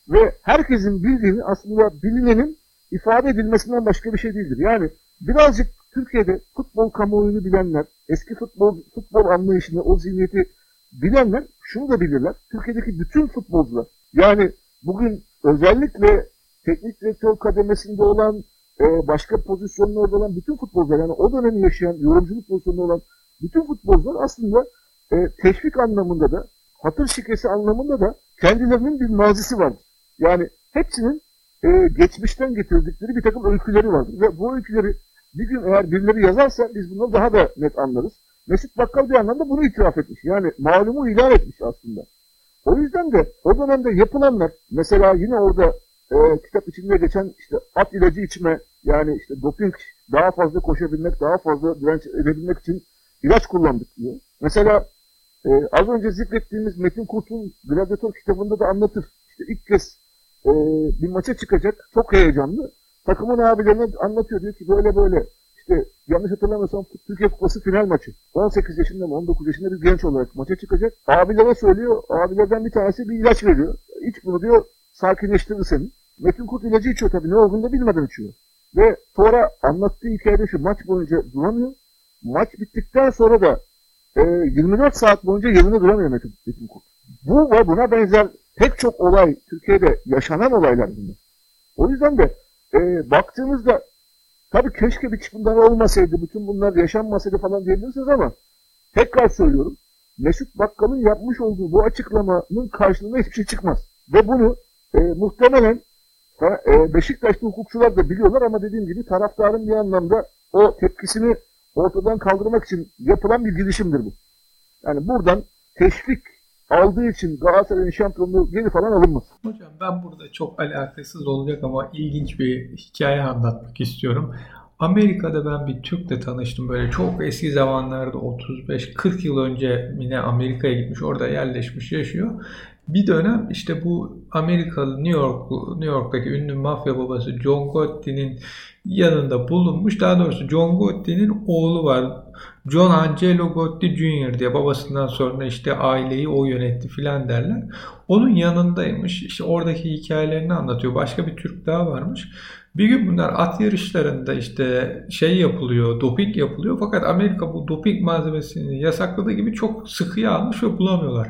ve herkesin bildiğini aslında bilinenin ifade edilmesinden başka bir şey değildir. Yani birazcık Türkiye'de futbol kamuoyunu bilenler, eski futbol futbol anlayışını, o zihniyeti bilenler şunu da bilirler. Türkiye'deki bütün futbolcular yani bugün özellikle teknik direktör kademesinde olan e, başka pozisyonlarda olan bütün futbolcular yani o dönemi yaşayan yorumculuk pozisyonunda olan bütün futbolcular aslında e, teşvik anlamında da hatır şikesi anlamında da kendilerinin bir mazisi vardır. Yani hepsinin e, geçmişten getirdikleri bir takım öyküleri vardır. Ve bu öyküleri bir gün eğer birileri yazarsa biz bunu daha da net anlarız. Mesut Bakkal bir anlamda bunu itiraf etmiş. Yani malumu ilan etmiş aslında. O yüzden de o dönemde yapılanlar mesela yine orada e, kitap içinde geçen işte at ilacı içme yani işte doping daha fazla koşabilmek, daha fazla direnç edebilmek için ilaç kullandık diyor. Mesela e, az önce zikrettiğimiz Metin Kurt'un Gladiator kitabında da anlatır. İşte ilk kez e, bir maça çıkacak. Çok heyecanlı. Takımın abilerine anlatıyor. Diyor ki böyle böyle işte yanlış hatırlamıyorsam Türkiye Kupası final maçı. 18 yaşında mı 19 yaşında bir genç olarak maça çıkacak. Abilere söylüyor. Abilerden bir tanesi bir ilaç veriyor. İç bunu diyor sakinleştirir seni. Metin Kurt ilacı içiyor tabii. Ne olduğunu da bilmeden içiyor. Ve sonra anlattığı hikayede şu maç boyunca duramıyor. Maç bittikten sonra da e, 24 saat boyunca yerinde duramıyor Metin, Metin Kurt. Bu ve buna benzer pek çok olay Türkiye'de yaşanan olaylar bunlar. O yüzden de e, baktığımızda tabii keşke bir bunlar olmasaydı, bütün bunlar yaşanmasaydı falan diyebilirsiniz ama tekrar söylüyorum. Mesut Bakkal'ın yapmış olduğu bu açıklamanın karşılığında hiçbir şey çıkmaz. Ve bunu e, muhtemelen e, Beşiktaşlı hukukçular da biliyorlar ama dediğim gibi taraftarın bir anlamda o tepkisini ortadan kaldırmak için yapılan bir girişimdir bu. Yani buradan teşvik aldığı için Galatasaray'ın şampiyonluğu geri falan alınmaz. Hocam ben burada çok alakasız olacak ama ilginç bir hikaye anlatmak istiyorum. Amerika'da ben bir Türk'le tanıştım böyle çok eski zamanlarda 35-40 yıl önce yine Amerika'ya gitmiş orada yerleşmiş yaşıyor. Bir dönem işte bu Amerikalı New York New York'taki ünlü mafya babası John Gotti'nin yanında bulunmuş. Daha doğrusu John Gotti'nin oğlu var. John Angelo Gotti Jr. diye babasından sonra işte aileyi o yönetti filan derler. Onun yanındaymış. İşte oradaki hikayelerini anlatıyor. Başka bir Türk daha varmış. Bir gün bunlar at yarışlarında işte şey yapılıyor, doping yapılıyor. Fakat Amerika bu doping malzemesini yasakladığı gibi çok sıkıya almış ve bulamıyorlar.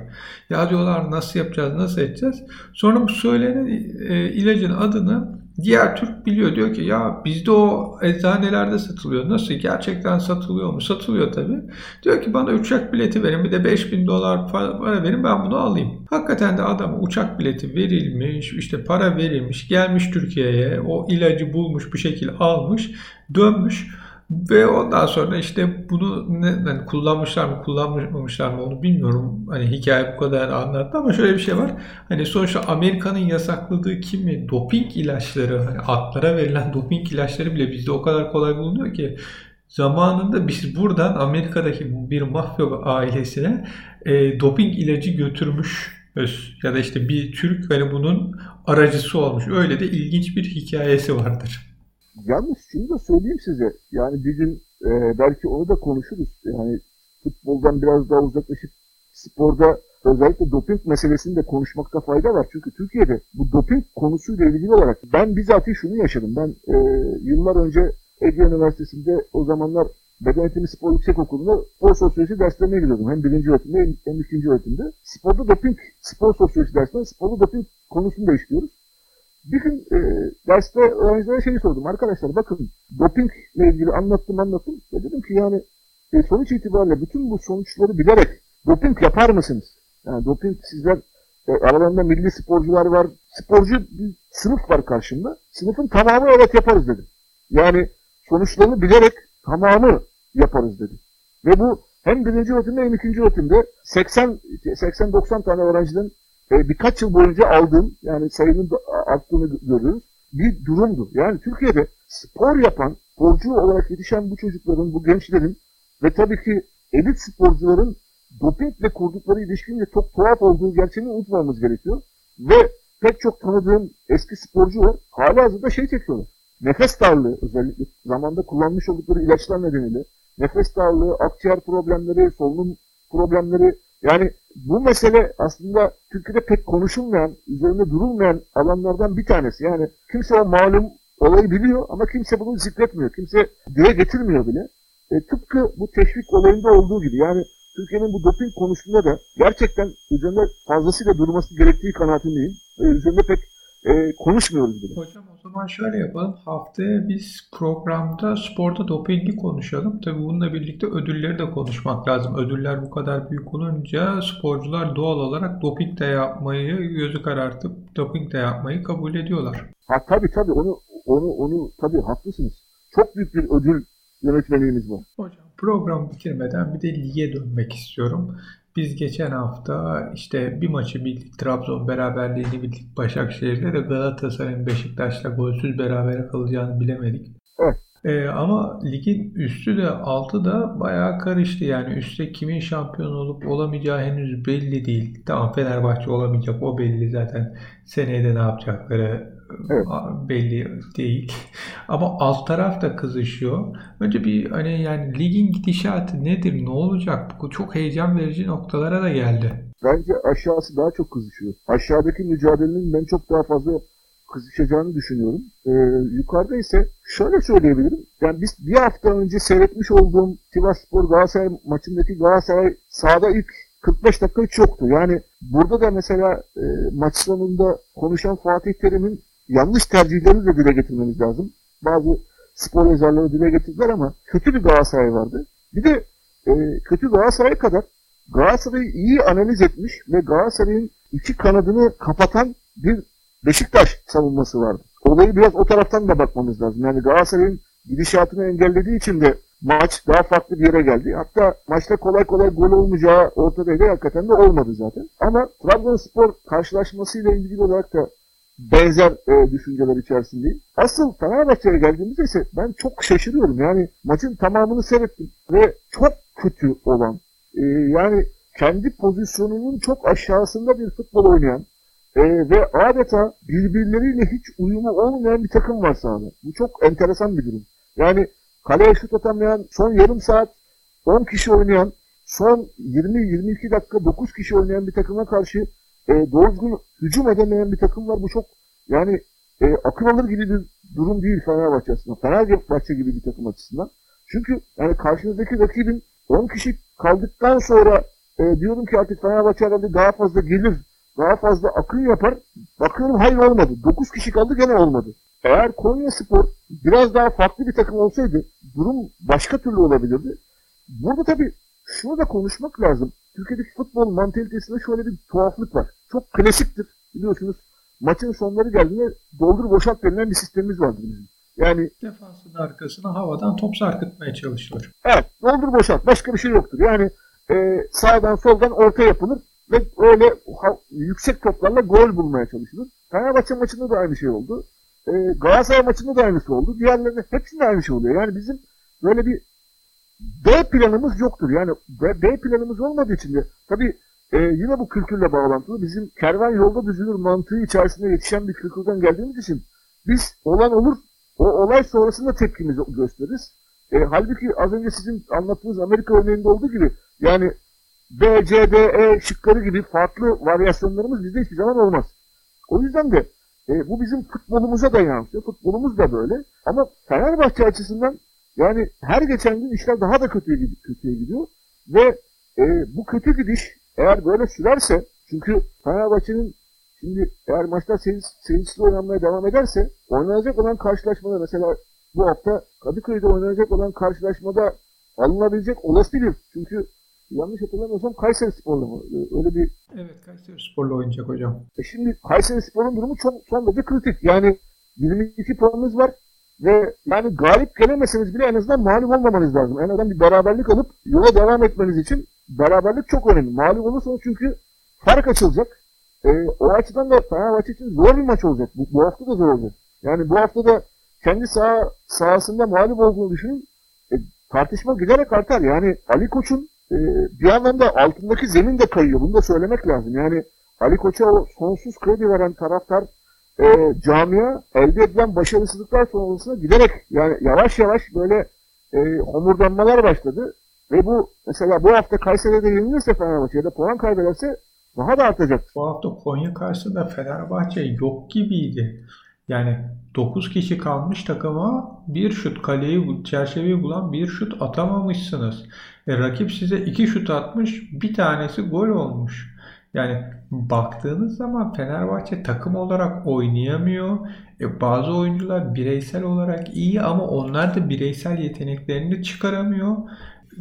Ya diyorlar nasıl yapacağız, nasıl edeceğiz? Sonra bu söylenen e, ilacın adını Diğer Türk biliyor diyor ki ya bizde o eczanelerde satılıyor. Nasıl? Gerçekten satılıyor mu? Satılıyor tabii. Diyor ki bana uçak bileti verin bir de 5000 dolar para verin ben bunu alayım. Hakikaten de adam uçak bileti verilmiş işte para verilmiş gelmiş Türkiye'ye o ilacı bulmuş bir şekilde almış dönmüş. Ve ondan sonra işte bunu ne, yani kullanmışlar mı kullanmamışlar mı onu bilmiyorum. Hani hikaye bu kadar anlattı ama şöyle bir şey var. Hani sonuçta Amerika'nın yasakladığı kimi doping ilaçları hani atlara verilen doping ilaçları bile bizde o kadar kolay bulunuyor ki zamanında biz buradan Amerika'daki bir mafya ailesine e, doping ilacı götürmüş ya da işte bir Türk hani bunun aracısı olmuş. Öyle de ilginç bir hikayesi vardır. Yalnız şunu da söyleyeyim size. Yani bir gün e, belki onu da konuşuruz. Yani futboldan biraz daha uzaklaşıp sporda özellikle doping meselesini de konuşmakta fayda var. Çünkü Türkiye'de bu doping konusuyla ilgili olarak ben bizatihi şunu yaşadım. Ben e, yıllar önce Ege Üniversitesi'nde o zamanlar Beden Eğitimi Spor Yüksek Okulu'nda spor sosyoloji derslerine giriyordum. Hem birinci öğretimde hem, hem ikinci öğretimde. Sporda doping, spor sosyoloji derslerinde sporda doping konusunu da işliyoruz. Bir gün e, derste öğrencilere şeyi sordum. Arkadaşlar bakın dopingle ilgili anlattım anlattım. Ve dedim ki yani e, sonuç itibariyle bütün bu sonuçları bilerek doping yapar mısınız? Yani doping sizler e, aralarında milli sporcular var. Sporcu bir sınıf var karşımda. Sınıfın tamamı evet yaparız dedim. Yani sonuçlarını bilerek tamamı yaparız dedi. Ve bu hem birinci öğretimde hem ikinci öğretimde 80-90 tane öğrenciden e, birkaç yıl boyunca aldığım yani sayının arttığını görüyoruz. Bir durumdu. Yani Türkiye'de spor yapan, sporcu olarak yetişen bu çocukların, bu gençlerin ve tabii ki elit sporcuların dopingle kurdukları ilişkinin çok tuhaf olduğu gerçeğini unutmamamız gerekiyor. Ve pek çok tanıdığım eski sporcu var. Hala hazırda şey çekiyorlar. Nefes darlığı özellikle zamanda kullanmış oldukları ilaçlar nedeniyle nefes darlığı, akciğer problemleri, solunum problemleri yani bu mesele aslında Türkiye'de pek konuşulmayan, üzerinde durulmayan alanlardan bir tanesi. Yani kimse o malum olayı biliyor ama kimse bunu zikretmiyor. Kimse dile getirmiyor bile. E, tıpkı bu teşvik olayında olduğu gibi. Yani Türkiye'nin bu doping konusunda da gerçekten üzerinde fazlasıyla durması gerektiği kanaatindeyim. E, üzerinde pek e, konuşmuyoruz bile. Hocam o zaman şöyle yapalım. Haftaya biz programda sporda dopingi konuşalım. Tabii bununla birlikte ödülleri de konuşmak lazım. Ödüller bu kadar büyük olunca sporcular doğal olarak doping de yapmayı gözü karartıp doping de yapmayı kabul ediyorlar. Ha tabii tabii onu onu onu tabii haklısınız. Çok büyük bir ödül yönetmenliğimiz var. Hocam program bitirmeden bir de lige dönmek istiyorum. Biz geçen hafta işte bir maçı bildik. Trabzon beraberliğini bildik. Başakşehir'de de Galatasaray'ın Beşiktaş'la golsüz berabere kalacağını bilemedik. Evet. Ee, ama ligin üstü de altı da bayağı karıştı. Yani üstte kimin şampiyon olup olamayacağı henüz belli değil. Tamam Fenerbahçe olamayacak o belli zaten. Seneye de ne yapacakları evet. belli değil. [laughs] Ama alt taraf da kızışıyor. Önce bir hani yani ligin gidişatı nedir? Ne olacak? Bu çok heyecan verici noktalara da geldi. Bence aşağısı daha çok kızışıyor. Aşağıdaki mücadelenin ben çok daha fazla kızışacağını düşünüyorum. Ee, yukarıda ise şöyle söyleyebilirim. Yani biz bir hafta önce seyretmiş olduğum Sivas Spor Galatasaray maçındaki Galatasaray sahada ilk 45 dakika hiç yoktu. Yani burada da mesela e, maç sonunda konuşan Fatih Terim'in yanlış tercihlerini de dile getirmemiz lazım. Bazı spor yazarları dile getirdiler ama kötü bir Galatasaray vardı. Bir de e, kötü Galatasaray kadar Galatasaray'ı iyi analiz etmiş ve Galatasaray'ın iki kanadını kapatan bir Beşiktaş savunması vardı. Olayı biraz o taraftan da bakmamız lazım. Yani Galatasaray'ın gidişatını engellediği için de maç daha farklı bir yere geldi. Hatta maçta kolay kolay gol olmayacağı ortadaydı. Hakikaten de olmadı zaten. Ama Trabzonspor karşılaşmasıyla ilgili olarak da benzer e, düşünceler içerisindeyim. Asıl Fenerbahçe'ye geldiğimizde ise ben çok şaşırıyorum. Yani maçın tamamını seyrettim ve çok kötü olan e, yani kendi pozisyonunun çok aşağısında bir futbol oynayan e, ve adeta birbirleriyle hiç uyumu olmayan bir takım var sahada. Bu çok enteresan bir durum. Yani kaleye şut atamayan, son yarım saat 10 kişi oynayan, son 20-22 dakika 9 kişi oynayan bir takıma karşı e, doğru hücum edemeyen bir takım var. Bu çok yani e, akıl alır gibi bir durum değil Fenerbahçe açısından. Fenerbahçe gibi bir takım açısından. Çünkü yani karşınızdaki rakibin 10 kişi kaldıktan sonra e, diyorum ki artık Fenerbahçe herhalde daha fazla gelir, daha fazla akıl yapar. Bakıyorum hayır olmadı. 9 kişi kaldı gene olmadı. Eğer Konya Spor biraz daha farklı bir takım olsaydı durum başka türlü olabilirdi. Burada tabii şunu da konuşmak lazım. Türkiye'deki futbol mantalitesinde şöyle bir tuhaflık var. Çok klasiktir biliyorsunuz. Maçın sonları geldiğinde doldur boşalt denilen bir sistemimiz vardır bizim. Yani defansın arkasına havadan top sarkıtmaya çalışılır. Evet, doldur boşalt. Başka bir şey yoktur. Yani e, sağdan soldan orta yapılır ve öyle yüksek toplarla gol bulmaya çalışılır. Fenerbahçe maçında da aynı şey oldu. E, Galatasaray maçında da aynısı oldu. Diğerlerinde hepsinde aynı şey oluyor. Yani bizim böyle bir B planımız yoktur. Yani B, B planımız olmadığı için de tabii e, yine bu kültürle bağlantılı. Bizim kervan yolda düzülür mantığı içerisinde yetişen bir kültürden geldiğimiz için biz olan olur, o olay sonrasında tepkimizi gösteririz. E, halbuki az önce sizin anlattığınız Amerika örneğinde olduğu gibi yani B, C, D, E şıkları gibi farklı varyasyonlarımız bizde hiçbir zaman olmaz. O yüzden de e, bu bizim futbolumuza da yansıyor. Futbolumuz da böyle. Ama Fenerbahçe açısından yani her geçen gün işler daha da kötüye, kötüye gidiyor. Ve e, bu kötü gidiş eğer böyle sürerse çünkü Fenerbahçe'nin şimdi eğer maçlar seyircisiz oynanmaya devam ederse oynanacak olan karşılaşmada mesela bu hafta Kadıköy'de oynanacak olan karşılaşmada alınabilecek olası bir çünkü yanlış hatırlamıyorsam Kayseri Spor'la mı? E, öyle bir... Evet Kayseri Spor'la oynayacak hocam. E şimdi Kayseri Spor'un durumu çok son derece kritik. Yani 22 puanımız var. Ve yani galip gelemeseniz bile en azından mağlup olmamanız lazım. En azından bir beraberlik alıp yola devam etmeniz için beraberlik çok önemli. Mağlup olursanız çünkü fark açılacak. E, o açıdan da Fenerbahçe için zor bir maç olacak. Bu, bu hafta da zor olacak. Yani bu hafta da kendi saha, sahasında mağlup olduğunu düşünün. E, tartışma giderek artar. Yani Ali Koç'un e, bir anlamda altındaki zemin de kayıyor. Bunu da söylemek lazım. Yani Ali Koç'a o sonsuz kredi veren taraftar e, camia elde edilen başarısızlıklar sonrasında giderek yani yavaş yavaş böyle e, homurdanmalar başladı. Ve bu mesela bu hafta Kayseri'de yenilirse Fenerbahçe ya da puan kaybederse daha da artacak. Bu hafta Konya karşısında Fenerbahçe yok gibiydi. Yani 9 kişi kalmış takıma bir şut kaleyi çerçeveyi bulan bir şut atamamışsınız. E, rakip size 2 şut atmış bir tanesi gol olmuş. Yani baktığınız zaman Fenerbahçe takım olarak oynayamıyor. E, bazı oyuncular bireysel olarak iyi ama onlar da bireysel yeteneklerini çıkaramıyor.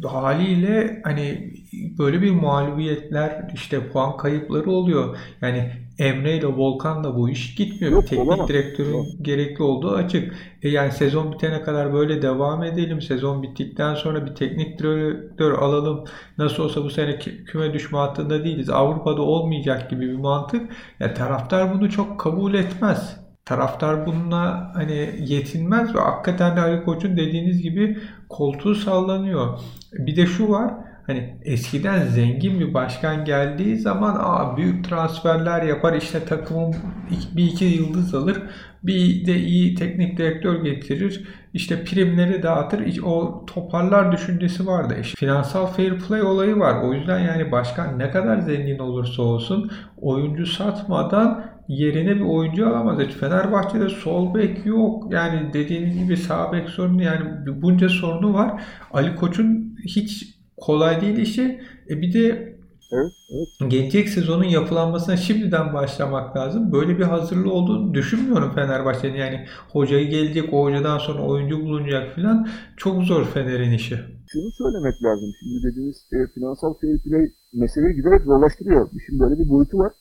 Haliyle hani böyle bir mağlubiyetler işte puan kayıpları oluyor. Yani Emre ile Volkan'la bu iş gitmiyor. Yok, Teknik olamaz. direktörün Yok. gerekli olduğu açık. E yani sezon bitene kadar böyle devam edelim. Sezon bittikten sonra bir teknik direktör alalım. Nasıl olsa bu sene kü- küme düşme hattında değiliz. Avrupa'da olmayacak gibi bir mantık. Ya taraftar bunu çok kabul etmez. Taraftar bununla hani yetinmez ve hakikaten de Ali Koç'un dediğiniz gibi koltuğu sallanıyor. Bir de şu var. Hani eskiden zengin bir başkan geldiği zaman aa, büyük transferler yapar işte takımın bir iki yıldız alır bir de iyi teknik direktör getirir işte primleri dağıtır o toparlar düşüncesi vardı. İşte finansal fair play olayı var. O yüzden yani başkan ne kadar zengin olursa olsun oyuncu satmadan yerine bir oyuncu alamaz. Hiç Fenerbahçe'de sol bek yok. Yani dediğiniz gibi sağ bek sorunu yani bunca sorunu var. Ali Koç'un hiç kolay değil işi. E bir de Evet, evet. gelecek sezonun yapılanmasına şimdiden başlamak lazım. Böyle bir hazırlığı olduğunu düşünmüyorum Fenerbahçe'nin. Yani hocayı gelecek, o hocadan sonra oyuncu bulunacak filan. Çok zor Fener'in işi. Şunu söylemek lazım. Şimdi dediğiniz e, finansal fair play meseleyi giderek zorlaştırıyor. Şimdi böyle bir boyutu var.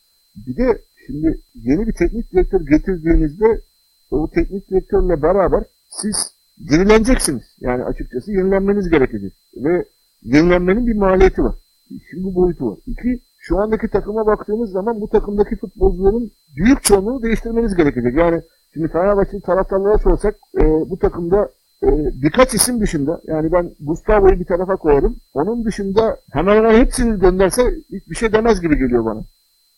Bir de şimdi yeni bir teknik direktör getirdiğinizde o teknik direktörle beraber siz yenileneceksiniz. Yani açıkçası yenilenmeniz gerekecek. Ve yenilenmenin bir maliyeti var. Şimdi bu boyutu var. İki, şu andaki takıma baktığınız zaman bu takımdaki futbolcuların büyük çoğunluğunu değiştirmeniz gerekecek. Yani şimdi Fenerbahçe taraftarlara sorsak e, bu takımda e, birkaç isim dışında yani ben Gustavo'yu bir tarafa koyarım. Onun dışında hemen hemen hepsini gönderse hiçbir şey demez gibi geliyor bana.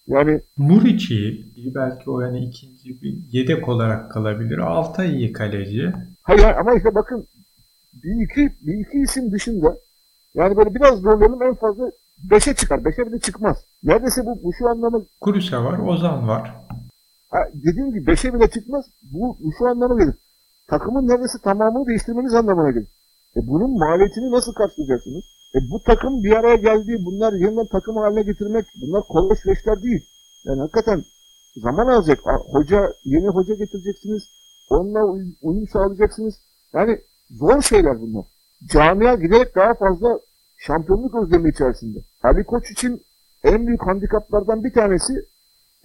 Yani Muriçi belki o yani ikinci bir yedek olarak kalabilir. Altay iyi kaleci. hayır ama işte bakın bir iki, bir iki isim dışında yani böyle biraz zorlayalım en fazla 5'e çıkar. 5'e bile çıkmaz. Neredeyse bu, bu şu anlamı Kuruse var, Ozan var. Ha, dediğim gibi 5'e bile çıkmaz. Bu, bu şu anlama gelir. Takımın neredeyse tamamını değiştirmeniz anlamına gelir. E bunun maliyetini nasıl karşılayacaksınız? E bu takım bir araya geldi. Bunlar yeniden takım haline getirmek bunlar kolay süreçler değil. Yani hakikaten zaman alacak. Hoca, yeni hoca getireceksiniz. Onunla uy- uyum sağlayacaksınız. Yani zor şeyler bunlar. Camia giderek daha fazla şampiyonluk özlemi içerisinde. Ali Koç için en büyük handikaplardan bir tanesi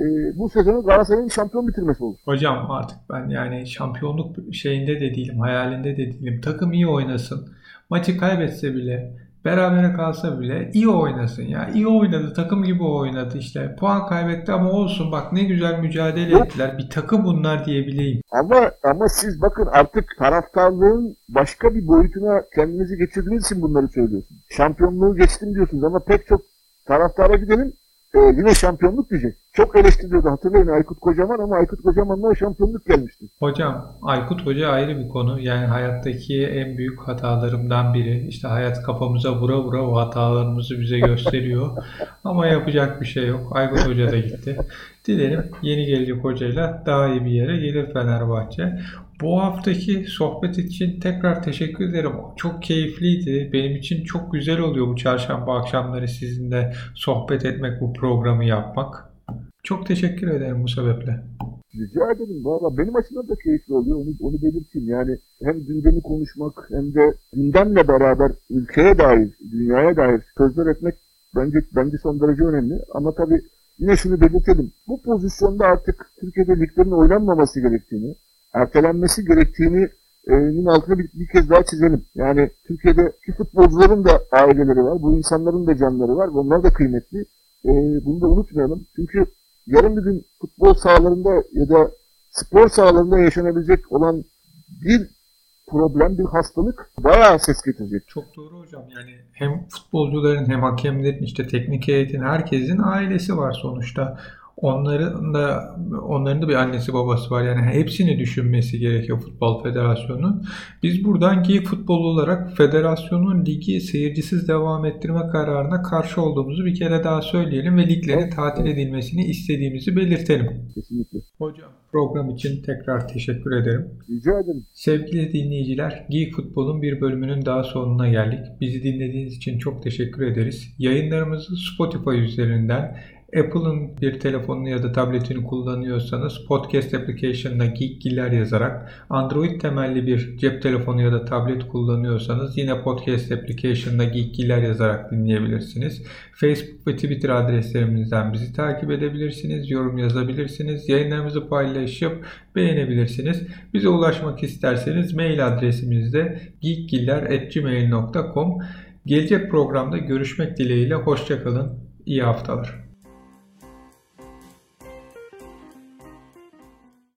e, bu sezonu Galatasaray'ın şampiyon bitirmesi olur. Hocam artık ben yani şampiyonluk şeyinde de değilim, hayalinde de değilim. Takım iyi oynasın. Maçı kaybetse bile, berabere kalsa bile iyi oynasın ya. İyi oynadı, takım gibi oynadı işte. Puan kaybetti ama olsun bak ne güzel mücadele ettiler. Bir takım bunlar diyebileyim. Ama ama siz bakın artık taraftarlığın başka bir boyutuna kendinizi geçirdiğiniz için bunları söylüyorsunuz. Şampiyonluğu geçtim diyorsunuz ama pek çok taraftara gidelim e, yine şampiyonluk diyecek. Çok eleştiriyordu hatırlayın Aykut Kocaman ama Aykut Kocaman'la şampiyonluk gelmişti. Hocam Aykut Hoca ayrı bir konu. Yani hayattaki en büyük hatalarımdan biri. İşte hayat kafamıza vura vura o hatalarımızı bize gösteriyor. [laughs] Ama yapacak bir şey yok. Aykut Hoca da gitti. Dilerim yeni gelecek hocayla daha iyi bir yere gelir Fenerbahçe. Bu haftaki sohbet için tekrar teşekkür ederim. Çok keyifliydi. Benim için çok güzel oluyor bu çarşamba akşamları sizinle sohbet etmek, bu programı yapmak. Çok teşekkür ederim bu sebeple. Rica ederim. Valla benim açımdan da keyifli oluyor. Onu, onu belirteyim. Yani hem gündemi konuşmak hem de gündemle beraber ülkeye dair, dünyaya dair sözler etmek bence bence son derece önemli. Ama tabii yine şunu belirtelim. Bu pozisyonda artık Türkiye'de liglerin oynanmaması gerektiğini, ertelenmesi gerektiğini nin altını bir, bir kez daha çizelim. Yani Türkiye'deki futbolcuların da aileleri var. Bu insanların da canları var. ve Onlar da kıymetli. E, bunu da unutmayalım. Çünkü yarın bir gün futbol sahalarında ya da spor sahalarında yaşanabilecek olan bir problem, bir hastalık bayağı ses getirecek. Çok doğru hocam. Yani hem futbolcuların hem hakemlerin işte teknik heyetin herkesin ailesi var sonuçta. Onların da onların da bir annesi babası var. Yani hepsini düşünmesi gerekiyor Futbol Federasyonu'nun. Biz buradan Geyik Futbol olarak federasyonun ligi seyircisiz devam ettirme kararına karşı olduğumuzu bir kere daha söyleyelim ve liglerin tatil edilmesini istediğimizi belirtelim. Kesinlikle. Hocam program için tekrar teşekkür ederim. Rica ederim. Sevgili dinleyiciler, Geek Futbol'un bir bölümünün daha sonuna geldik. Bizi dinlediğiniz için çok teşekkür ederiz. Yayınlarımızı Spotify üzerinden, Apple'ın bir telefonunu ya da tabletini kullanıyorsanız podcast application'ına Geekgiller yazarak Android temelli bir cep telefonu ya da tablet kullanıyorsanız yine podcast application'ına Geekgiller yazarak dinleyebilirsiniz. Facebook ve Twitter adreslerimizden bizi takip edebilirsiniz, yorum yazabilirsiniz, yayınlarımızı paylaşıp beğenebilirsiniz. Bize ulaşmak isterseniz mail adresimizde geekgiller.gmail.com Gelecek programda görüşmek dileğiyle hoşçakalın. İyi haftalar.